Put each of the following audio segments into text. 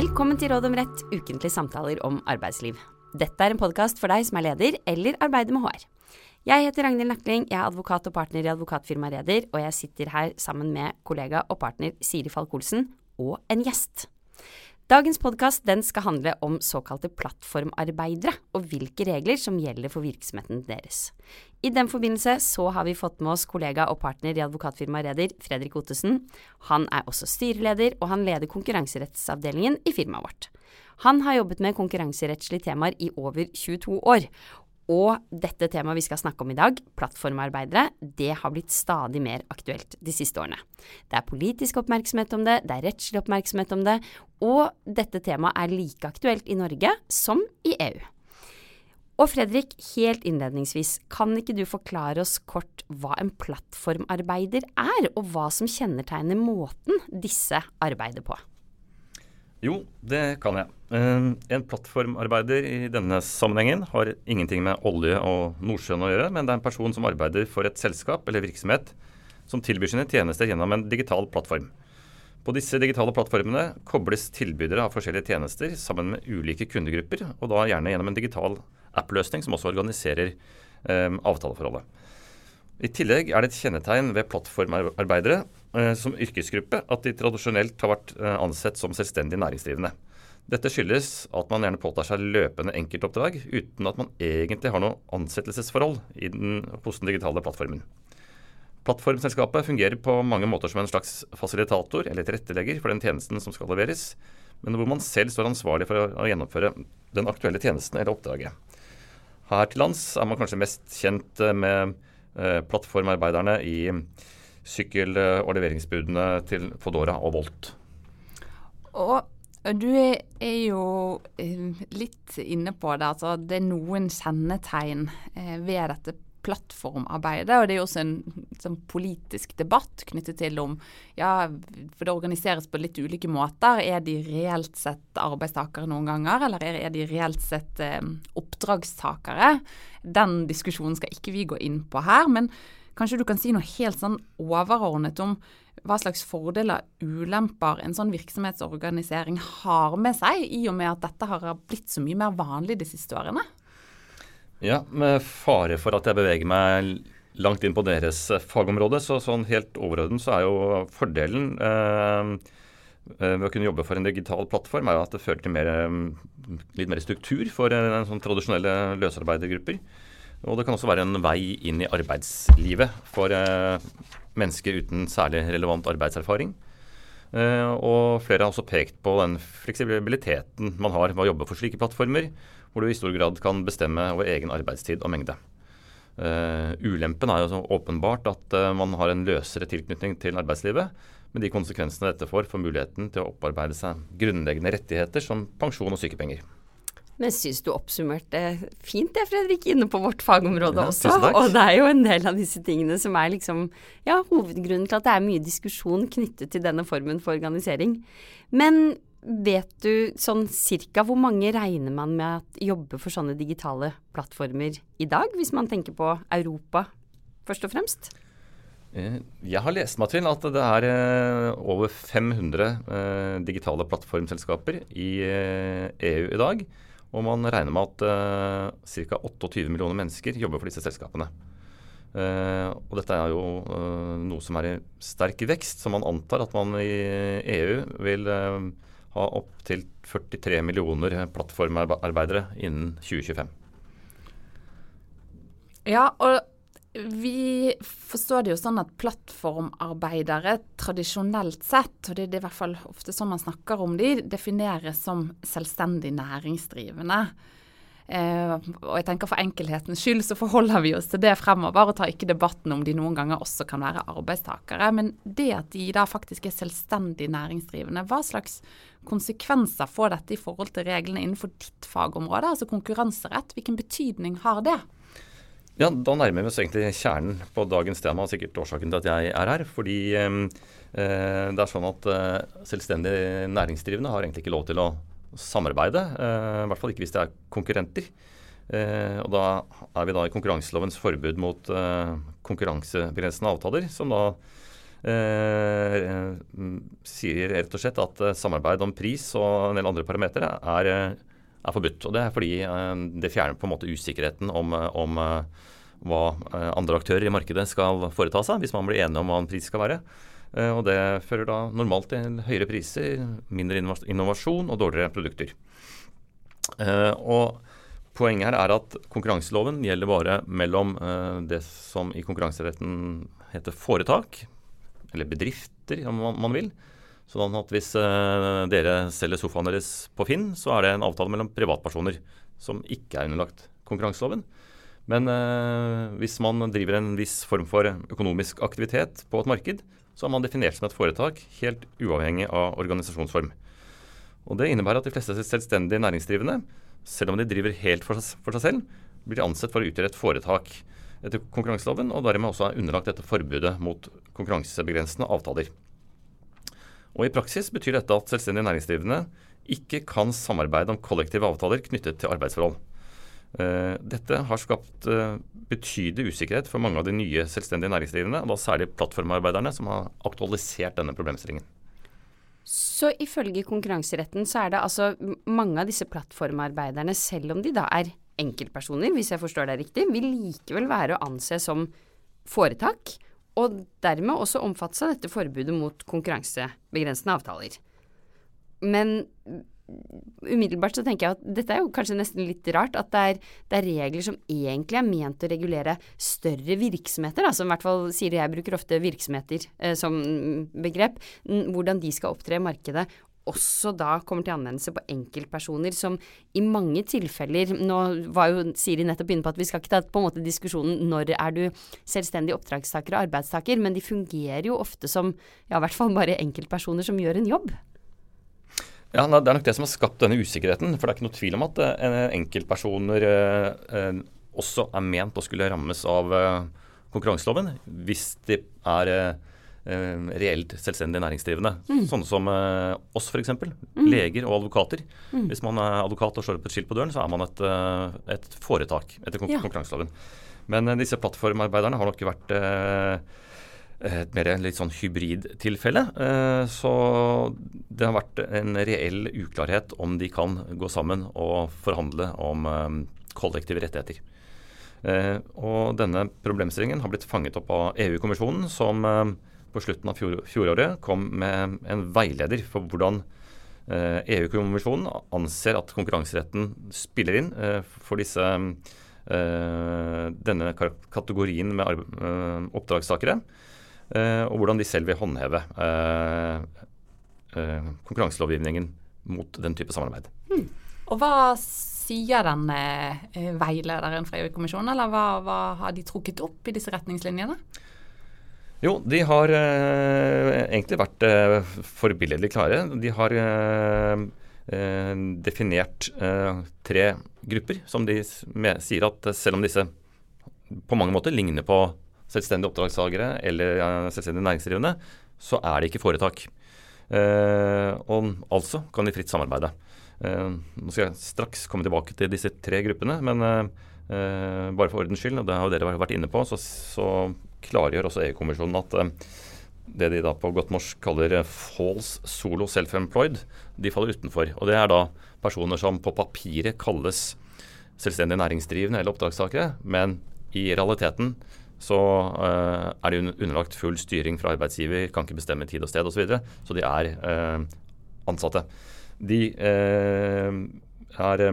Velkommen til Råd om rett, ukentlige samtaler om arbeidsliv. Dette er en podkast for deg som er leder eller arbeider med HR. Jeg heter Ragnhild Nakling, jeg er advokat og partner i advokatfirmaet Reder, og jeg sitter her sammen med kollega og partner Siri Falk-Olsen og en gjest. Dagens podkast skal handle om såkalte plattformarbeidere og hvilke regler som gjelder for virksomheten deres. I den forbindelse så har vi fått med oss kollega og partner i advokatfirmaet Reder, Fredrik Ottesen. Han er også styreleder, og han leder konkurranserettsavdelingen i firmaet vårt. Han har jobbet med konkurranserettslige temaer i over 22 år, og dette temaet vi skal snakke om i dag, plattformarbeidere, det har blitt stadig mer aktuelt de siste årene. Det er politisk oppmerksomhet om det, det er rettslig oppmerksomhet om det, og dette temaet er like aktuelt i Norge som i EU. Og Fredrik, helt innledningsvis, kan ikke du forklare oss kort hva en plattformarbeider er, og hva som kjennetegner måten disse arbeider på? Jo, det kan jeg. Ehm, en plattformarbeider i denne sammenhengen har ingenting med olje og Nordsjøen å gjøre, men det er en person som arbeider for et selskap eller virksomhet som tilbyr sine tjenester gjennom en digital plattform. På disse digitale plattformene kobles tilbydere av forskjellige tjenester sammen med ulike kundegrupper, og da gjerne gjennom en digital app-løsning som også organiserer eh, avtaleforholdet. I tillegg er det et kjennetegn ved plattformarbeidere eh, som yrkesgruppe at de tradisjonelt har vært eh, ansett som selvstendig næringsdrivende. Dette skyldes at man gjerne påtar seg løpende enkeltoppdrag uten at man egentlig har noe ansettelsesforhold den, hos den digitale plattformen. Plattformselskapet fungerer på mange måter som en slags fasilitator eller tilrettelegger for den tjenesten som skal leveres, men hvor man selv står ansvarlig for å, å gjennomføre den aktuelle tjenesten eller oppdraget. Her til lands er man kanskje mest kjent eh, med plattformarbeiderne i sykkel- og leveringsbudene til Fodora og Volt. Og du er jo eh, litt inne på det. altså Det er noen kjennetegn eh, ved dette plattformarbeidet. Og det er jo også en sånn politisk debatt knyttet til om ja, for det organiseres på litt ulike måter. Er de reelt sett arbeidstakere noen ganger, eller er de reelt sett eh, oppdragstakere? Den diskusjonen skal ikke vi gå inn på her. Men kanskje du kan si noe helt sånn overordnet om hva slags fordeler, ulemper en sånn virksomhetsorganisering har med seg, i og med at dette har blitt så mye mer vanlig de siste årene? Ja, med fare for at jeg beveger meg langt inn på deres fagområde, så sånn helt overordnet så er jo fordelen eh, Eh, ved å kunne jobbe for en digital plattform, er jo at det fører til mer, mm, litt mer struktur for en sånn tradisjonelle løsarbeidergrupper. Og det kan også være en vei inn i arbeidslivet for eh, mennesker uten særlig relevant arbeidserfaring. Eh, og flere har også pekt på den fleksibiliteten man har ved å jobbe for slike plattformer, hvor du i stor grad kan bestemme over egen arbeidstid og mengde. Uh, ulempen er jo så åpenbart at uh, man har en løsere tilknytning til arbeidslivet, med de konsekvensene dette får for muligheten til å opparbeide seg grunnleggende rettigheter som pensjon og sykepenger. Men syns du oppsummerte fint det, Fredrik, inne på vårt fagområde ja, også. Og det er jo en del av disse tingene som er liksom ja, hovedgrunnen til at det er mye diskusjon knyttet til denne formen for organisering. Men vet du sånn cirka hvor mange regner man med at jobber for sånne digitale plattformer i dag, hvis man tenker på Europa først og fremst? Eh, jeg har lest meg til at det er eh, over 500 eh, digitale plattformselskaper i EU e i dag. Og man regner med at ca. 28 millioner mennesker jobber for disse selskapene. og dette er jo noe som er i sterk vekst, så man antar at man i EU vil ha opptil 43 millioner plattformarbeidere innen 2025. Ja, og vi forstår det jo sånn at plattformarbeidere tradisjonelt sett, og det er i hvert fall ofte sånn man snakker om de, defineres som selvstendig næringsdrivende. Eh, og jeg tenker For enkelhetens skyld så forholder vi oss til det fremover, og tar ikke debatten om de noen ganger også kan være arbeidstakere. Men det at de da faktisk er selvstendig næringsdrivende, hva slags konsekvenser får dette i forhold til reglene innenfor ditt fagområde, altså konkurranserett? Hvilken betydning har det? Ja, Da nærmer vi oss egentlig kjernen på dagens tema, og sikkert årsaken til at jeg er her. Fordi eh, det er sånn at eh, selvstendig næringsdrivende har egentlig ikke lov til å samarbeide. Eh, I hvert fall ikke hvis det er konkurrenter. Eh, og da er vi da i konkurranselovens forbud mot eh, konkurransebegrensende avtaler, som da eh, sier rett og slett at samarbeid om pris og en del andre parametere er, er, forbudt. Og Det er fordi det fjerner på en måte usikkerheten om, om hva andre aktører i markedet skal foreta seg, hvis man blir enige om hva en pris skal være. Og Det fører da normalt til høyere priser, mindre innovasjon og dårligere produkter. Og Poenget her er at konkurranseloven gjelder bare mellom det som i konkurranseretten heter foretak, eller bedrifter om man, vil. Sånn at hvis dere selger sofaen deres på Finn, så er det en avtale mellom privatpersoner som ikke er underlagt konkurranseloven. Men hvis man driver en viss form for økonomisk aktivitet på et marked, så er man definert som et foretak helt uavhengig av organisasjonsform. Og Det innebærer at de fleste selvstendige næringsdrivende, selv om de driver helt for seg, for seg selv, blir ansett for å utgjøre et foretak etter konkurranseloven, og dermed også er underlagt dette forbudet mot konkurransebegrensende avtaler. Og I praksis betyr dette at selvstendige næringsdrivende ikke kan samarbeide om kollektive avtaler knyttet til arbeidsforhold. Eh, dette har skapt eh, betydelig usikkerhet for mange av de nye selvstendige næringsdrivende, og da særlig plattformarbeiderne, som har aktualisert denne problemstillingen. Så ifølge konkurranseretten så er det altså mange av disse plattformarbeiderne, selv om de da er enkeltpersoner, hvis jeg forstår deg riktig, vil likevel være å anse som foretak, og dermed også omfattes av dette forbudet mot konkurransebegrensende avtaler. Men umiddelbart så tenker jeg at dette er jo kanskje nesten litt rart, at det er, det er regler som egentlig er ment å regulere større virksomheter, da, som i hvert fall sier jeg bruker ofte virksomheter eh, som begrep, hvordan de skal opptre i markedet, også da kommer til anvendelse på enkeltpersoner som i mange tilfeller Nå var jo Siri nettopp inne på at vi skal ikke ta på en måte diskusjonen når er du selvstendig oppdragstaker og arbeidstaker, men de fungerer jo ofte som ja, i hvert fall bare enkeltpersoner som gjør en jobb. Ja, Det er nok det som har skapt denne usikkerheten. For det er ikke noe tvil om at uh, enkeltpersoner uh, også er ment å skulle rammes av konkurranseloven hvis de er Eh, reelt selvstendig næringsdrivende. Mm. Sånne som eh, oss f.eks. Mm. Leger og advokater. Mm. Hvis man er advokat og slår opp et skilt på døren, så er man et, eh, et foretak etter kon ja. konkurranseloven. Men disse plattformarbeiderne har nok vært et mer litt sånn hybridtilfelle. Så det har vært en reell uklarhet om de kan gå sammen og forhandle om kollektive rettigheter. Og denne problemstillingen har blitt fanget opp av EU-kommisjonen, som på slutten av fjor, fjoråret kom med en veileder for hvordan eh, EU-kommisjonen anser at konkurranseretten spiller inn eh, for disse, eh, denne kategorien med eh, oppdragstakere, eh, og hvordan de selv vil håndheve eh, konkurranselovgivningen mot den type samarbeid. Hmm. Og hva sier den veilederen fra EU-kommisjonen, eller hva, hva har de trukket opp i disse retningslinjene? Jo, de har eh, egentlig vært eh, forbilledlig klare. De har eh, eh definert eh, tre grupper som de sier at selv om disse på mange måter ligner på selvstendige oppdragstakere eller eh, selvstendige næringsdrivende, så er det ikke foretak. Og altså kan de fritt samarbeide. nå skal jeg straks komme tilbake til disse tre gruppene, men bare for ordens skyld, og det har dere vært inne på, så, så klargjør også EU-kommisjonen at eh, det de da på godt norsk kaller eh, false solo self-employed, de faller utenfor. Og det er da personer som på papiret kalles selvstendig næringsdrivende eller oppdragstakere, men i realiteten så uh, er de underlagt full styring fra arbeidsgiver, kan ikke bestemme tid og sted osv. Så, videre, så de er uh, ansatte. De uh, er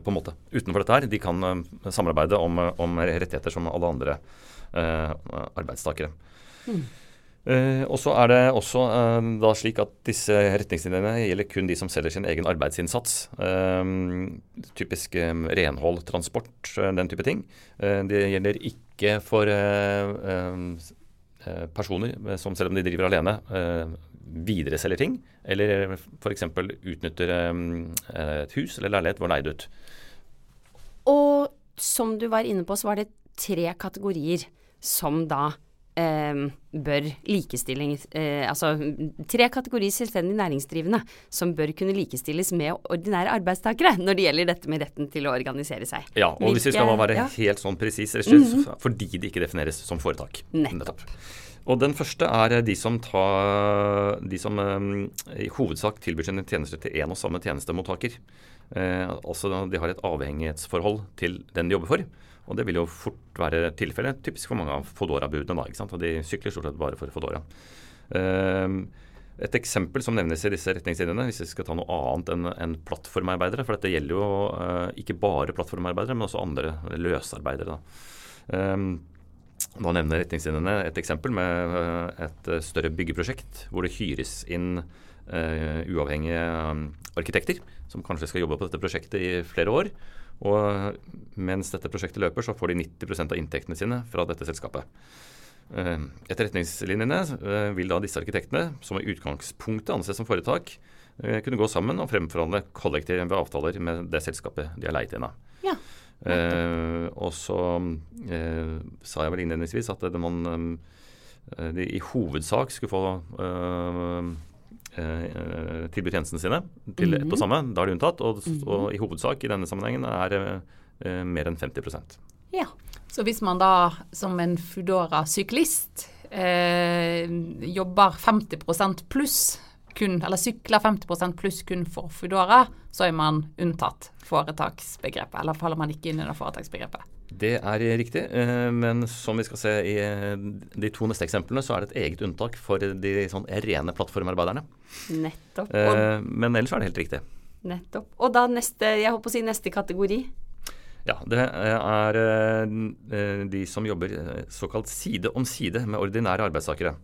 på en måte utenfor dette her. De kan samarbeide om, om rettigheter som alle andre arbeidstakere. Mm. Uh, og så er det også uh, da slik at disse retningslinjene gjelder kun de som selger sin egen arbeidsinnsats. Uh, typisk renhold, transport, den type ting. det gjelder ikke for personer som selv om de driver alene, videreselger ting. Eller f.eks. utnytter et hus eller leilighet hvor leid ut. Og som du var inne på, så var det tre kategorier som da eh, bør likestilling eh, Altså tre kategorier selvstendig næringsdrivende som bør kunne likestilles med ordinære arbeidstakere når det gjelder dette med retten til å organisere seg. Ja, og Hvilke, hvis vi skal være ja. helt sånn presis, mm -hmm. fordi det ikke defineres som foretak. Nettopp. Og Den første er de som, tar, de som um, i hovedsak tilbyr sine tjenester til én og samme tjenestemottaker. Eh, altså De har et avhengighetsforhold til den de jobber for. Og Det vil jo fort være tilfellet, typisk for mange av Fodora-budene. da Og De sykler stort sett bare for Fodora. Eh, et eksempel som nevnes i disse retningslinjene, hvis vi skal ta noe annet enn en plattformarbeidere, for dette gjelder jo uh, ikke bare plattformarbeidere, men også andre løsarbeidere. Da. Da nevner retningslinjene et eksempel med uh, et større byggeprosjekt hvor det hyres inn uh, uavhengige um, arkitekter som kanskje skal jobbe på dette prosjektet i flere år. Og mens dette prosjektet løper, så får de 90% av inntektene sine fra dette selskapet. Eh, etter retningslinjene eh, vil da disse arkitektene, som i utgangspunktet anses som foretak, eh, kunne gå sammen og fremforhandle kollektive avtaler med det selskapet de har leid inn av. Ja. Eh, og så eh, sa jeg vel innledningsvis at det, man eh, de i hovedsak skulle få tilby tjenestene sine til ett og samme. Da er det unntatt. Og, -hmm. og, i hovedsak i denne sammenhengen er det mer enn 50% Ja. Så hvis man da som en Foodora-syklist eh, jobber 50% pluss kun, eller sykler 50% pluss kun for Foodora, så er man unntatt foretaksbegrepet, eller faller man ikke inn under foretaksbegrepet? Det er riktig, eh, men som vi skal se i eh, de to neste eksemplene, så er det et eget unntak for de sånn rene plattformarbeiderne. Nettopp. Eh, men ellers er det helt riktig. Nettopp. Og da neste, jeg håper å si neste kategori? Ja, det er de som jobber såkalt side om side med ordinære arbeidstakere.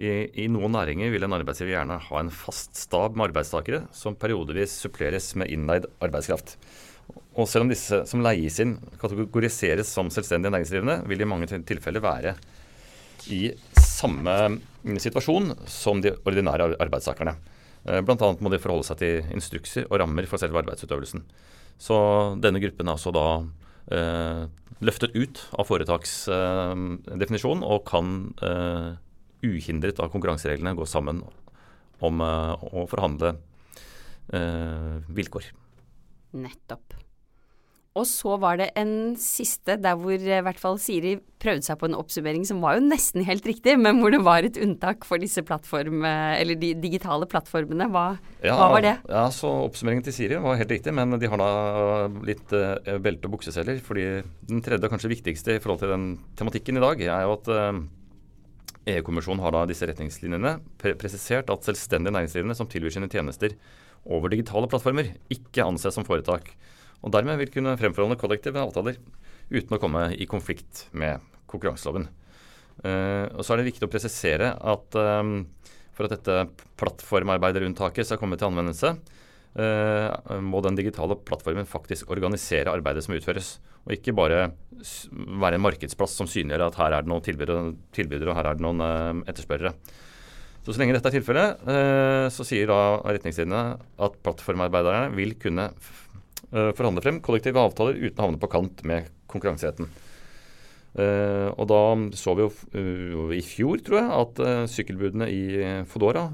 I, I, noen næringer vil en arbeidsgiver gjerne ha en fast stab med arbeidstakere som periodevis suppleres med innleid arbeidskraft. Og selv om disse som leies inn kategoriseres som selvstendige næringsdrivende, vil de i mange tilfeller være i samme situasjon som de ordinære arbeidstakerne. Eh, Bl.a. må de forholde seg til instrukser og rammer for selve arbeidsutøvelsen. Så denne gruppen er altså da eh, løftet ut av foretaksdefinisjonen og kan eh, uhindret av konkurransereglene gå sammen om eh, å forhandle eh, vilkår. Nettopp. Og så var det en siste der hvor i hvert fall Siri prøvde seg på en oppsummering som var jo nesten helt riktig, men hvor det var et unntak for disse eller de digitale plattformene. Hva, ja, hva var det? Ja, så Oppsummeringen til Siri var helt riktig, men de har da litt uh, belte- og bukseseler. fordi den tredje og kanskje viktigste i forhold til den tematikken i dag, er jo at uh, EU-kommisjonen har da disse retningslinjene pre presisert at selvstendige næringsdrivende som tilbyr sine tjenester over digitale plattformer, ikke anses som foretak og dermed vil kunne fremforhandle kollektive avtaler uten å komme i konflikt med konkurranseloven. Uh, og så er det viktig å presisere at um, for at dette plattformarbeiderunntaket skal komme til anvendelse, uh, må den digitale plattformen faktisk organisere arbeidet som utføres, og ikke bare være en markedsplass som synliggjør at her er det noen tilbydere, tilbydere og her er det noen uh, etterspørrere. Så så lenge dette er tilfellet, så sier da retningslinjene at plattformarbeiderne vil kunne forhandle frem kollektive avtaler uten å havne på kant med konkurranseretten. Uh, og da så vi jo uh, i fjor, tror jeg, at uh, sykkelbudene i Fodora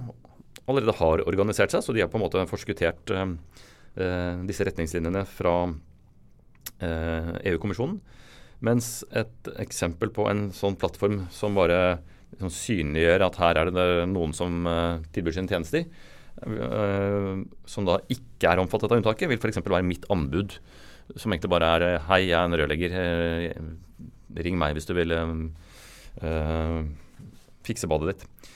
allerede har organisert seg, så de har på en måte forskuttert disse retningslinjene fra EU-kommisjonen. Mens et eksempel på en sånn plattform som bare liksom, synliggjør at her er det noen som tilbyr sine tjenester, Eh, som da ikke er omfattet av unntaket, vil f.eks. være mitt anbud. Som egentlig bare er eh, Hei, jeg er en rørlegger. Eh, ring meg hvis du vil uh, fikse badet ditt.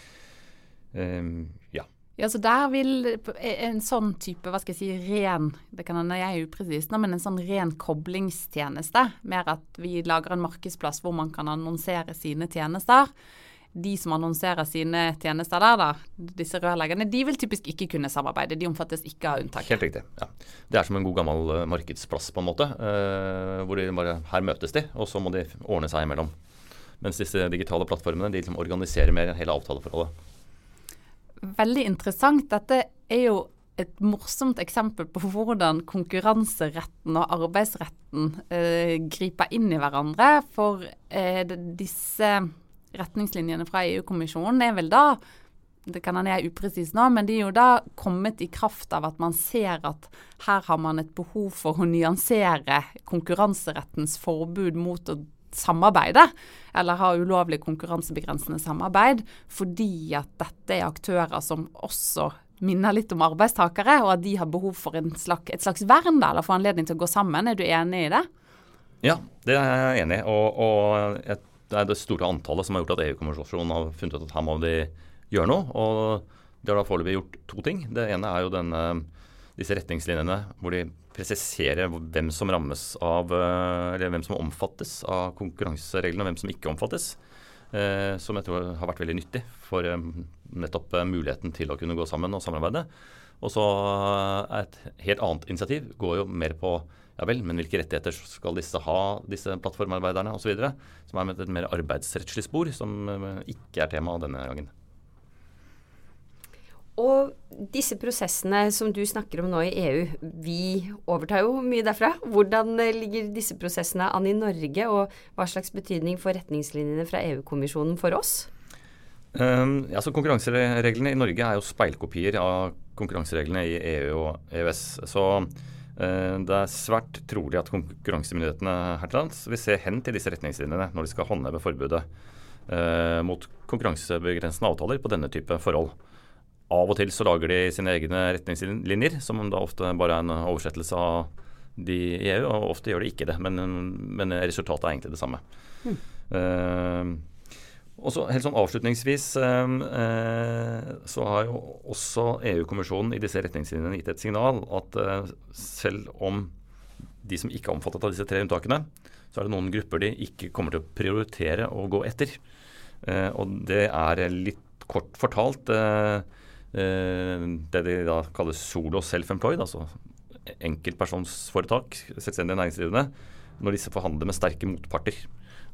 Uh, ja. Ja, så der vil en sånn type, hva skal jeg si, ren Det kan hende jeg er upresis, men en sånn ren koblingstjeneste. Mer at vi lager en markedsplass hvor man kan annonsere sine tjenester de som annonserer sine tjenester der, da, disse rørleggerne, de vil typisk ikke kunne samarbeide. De omfattes ikke av unntaket. Helt riktig. ja. Det er som en god gammel uh, markedsplass, på en måte. Uh, hvor de bare Her møtes de, og så må de ordne seg imellom. Mens disse digitale plattformene de liksom organiserer mer hele avtaleforholdet. Veldig interessant. Dette er jo et morsomt eksempel på hvordan konkurranseretten og arbeidsretten eh, griper inn i hverandre. For disse retningslinjene fra EU-kommisjonen er vel da det kan hende jeg er upresis nå, men de er jo da kommet i kraft av at man ser at her har man et behov for å nyansere konkurranserettens forbud mot å samarbeide, eller ha ulovlig konkurransebegrensende samarbeid, fordi at dette er aktører som også minner litt om arbeidstakere, og at de har behov for slags, et slags vern da, eller få anledning til å gå sammen. Er du enig i det? Ja, det er jeg enig i. Og, og et, det er det store antallet som har gjort at EU-kommisjonen har funnet ut at her må de gjøre noe. og De har da foreløpig gjort to ting. Det ene er jo denne, disse retningslinjene hvor de presiserer hvem som rammes av, eller hvem som omfattes av konkurransereglene, og hvem som ikke omfattes. Eh, som jeg tror har vært veldig nyttig for eh, nettopp eh, muligheten til å kunne gå sammen og samarbeide. Og så et helt annet initiativ går jo mer på ja vel, men hvilke rettigheter skal disse ha, disse plattformarbeiderne osv. Som er med et mer arbeidsrettslig spor, som ikke er tema denne gangen. Og disse prosessene som du snakker om nå i EU, vi overtar jo mye derfra. Hvordan ligger disse prosessene an i Norge, og hva slags betydning får retningslinjene fra EU-kommisjonen for oss? Um, ja, så Konkurransereglene i Norge er jo speilkopier av konkurransereglene i EU og EØS. Så det er svært trolig at konkurransemyndighetene her til lands vil se hen til disse retningslinjene når de skal håndheve forbudet uh, mot konkurransebegrensende avtaler på denne type forhold. Av og til så lager de sine egne retningslinjer, som da ofte bare er en oversettelse av de i EU, og ofte gjør de ikke det. Men, men resultatet er egentlig det samme. Mm. Uh, og så helt sånn Avslutningsvis uh, uh, så har jo også EU-kommisjonen i disse retningslinjene gitt et signal at selv om de som ikke er omfattet av disse tre unntakene, så er det noen grupper de ikke kommer til å prioritere å gå etter. og det er litt kort fortalt Eh, det de da kaller solo self-employed, altså enkeltpersonsforetak, selvstendige næringsdrivende, når disse forhandler med sterke motparter.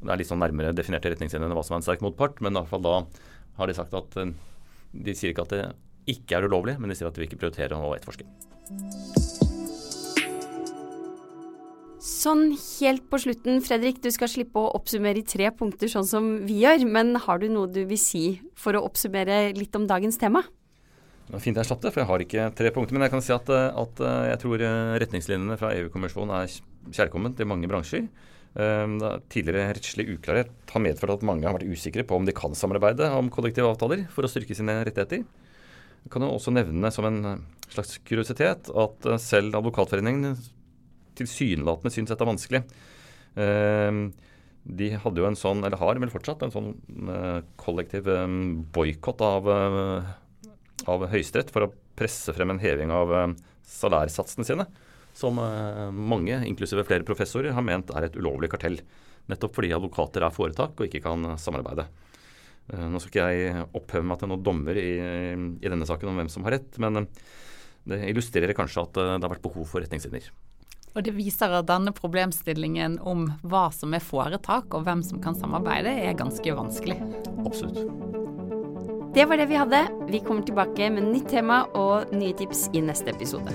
Det er litt sånn nærmere definerte retningslinjer enn hva som er en sterk motpart, men i hvert fall da har de sagt at eh, de sier ikke at det ikke er ulovlig, men de sier at de vil ikke prioritere å etterforske. Sånn helt på slutten, Fredrik, du skal slippe å oppsummere i tre punkter sånn som vi gjør, men har du noe du vil si for å oppsummere litt om dagens tema? Det var fint jeg slapp det, for jeg har ikke tre punkter. Men jeg kan si at, eh, at eh, jeg tror retningslinjene fra EU-kommisjonen er kjærkomment i mange bransjer. Tidligere rettslig uklarhet har medført at mange har vært usikre på om de kan samarbeide om kollektive avtaler for å styrke sine rettigheter. Jeg kan jo også nevne som en slags kuriositet at selv Advokatforeningen tilsynelatende syns dette er vanskelig. De hadde jo en sånn, eller har vel fortsatt, en sånn kollektiv boikott av av Høyesterett for å presse frem en heving av eh, salærsatsene sine, som eh, mange, inklusive flere professorer, har ment er et ulovlig kartell. Nettopp fordi advokater er foretak og ikke kan samarbeide. Eh, nå skal ikke jeg opphøve meg til noen dommer i, i, denne saken om hvem som har rett, men det illustrerer kanskje at det har vært behov for retningslinjer. Og det viser at denne problemstillingen om hva som er foretak og hvem som kan samarbeide, er ganske vanskelig. Absolutt. Det var det vi hadde. Vi kommer tilbake med nytt tema og nye tips i neste episode.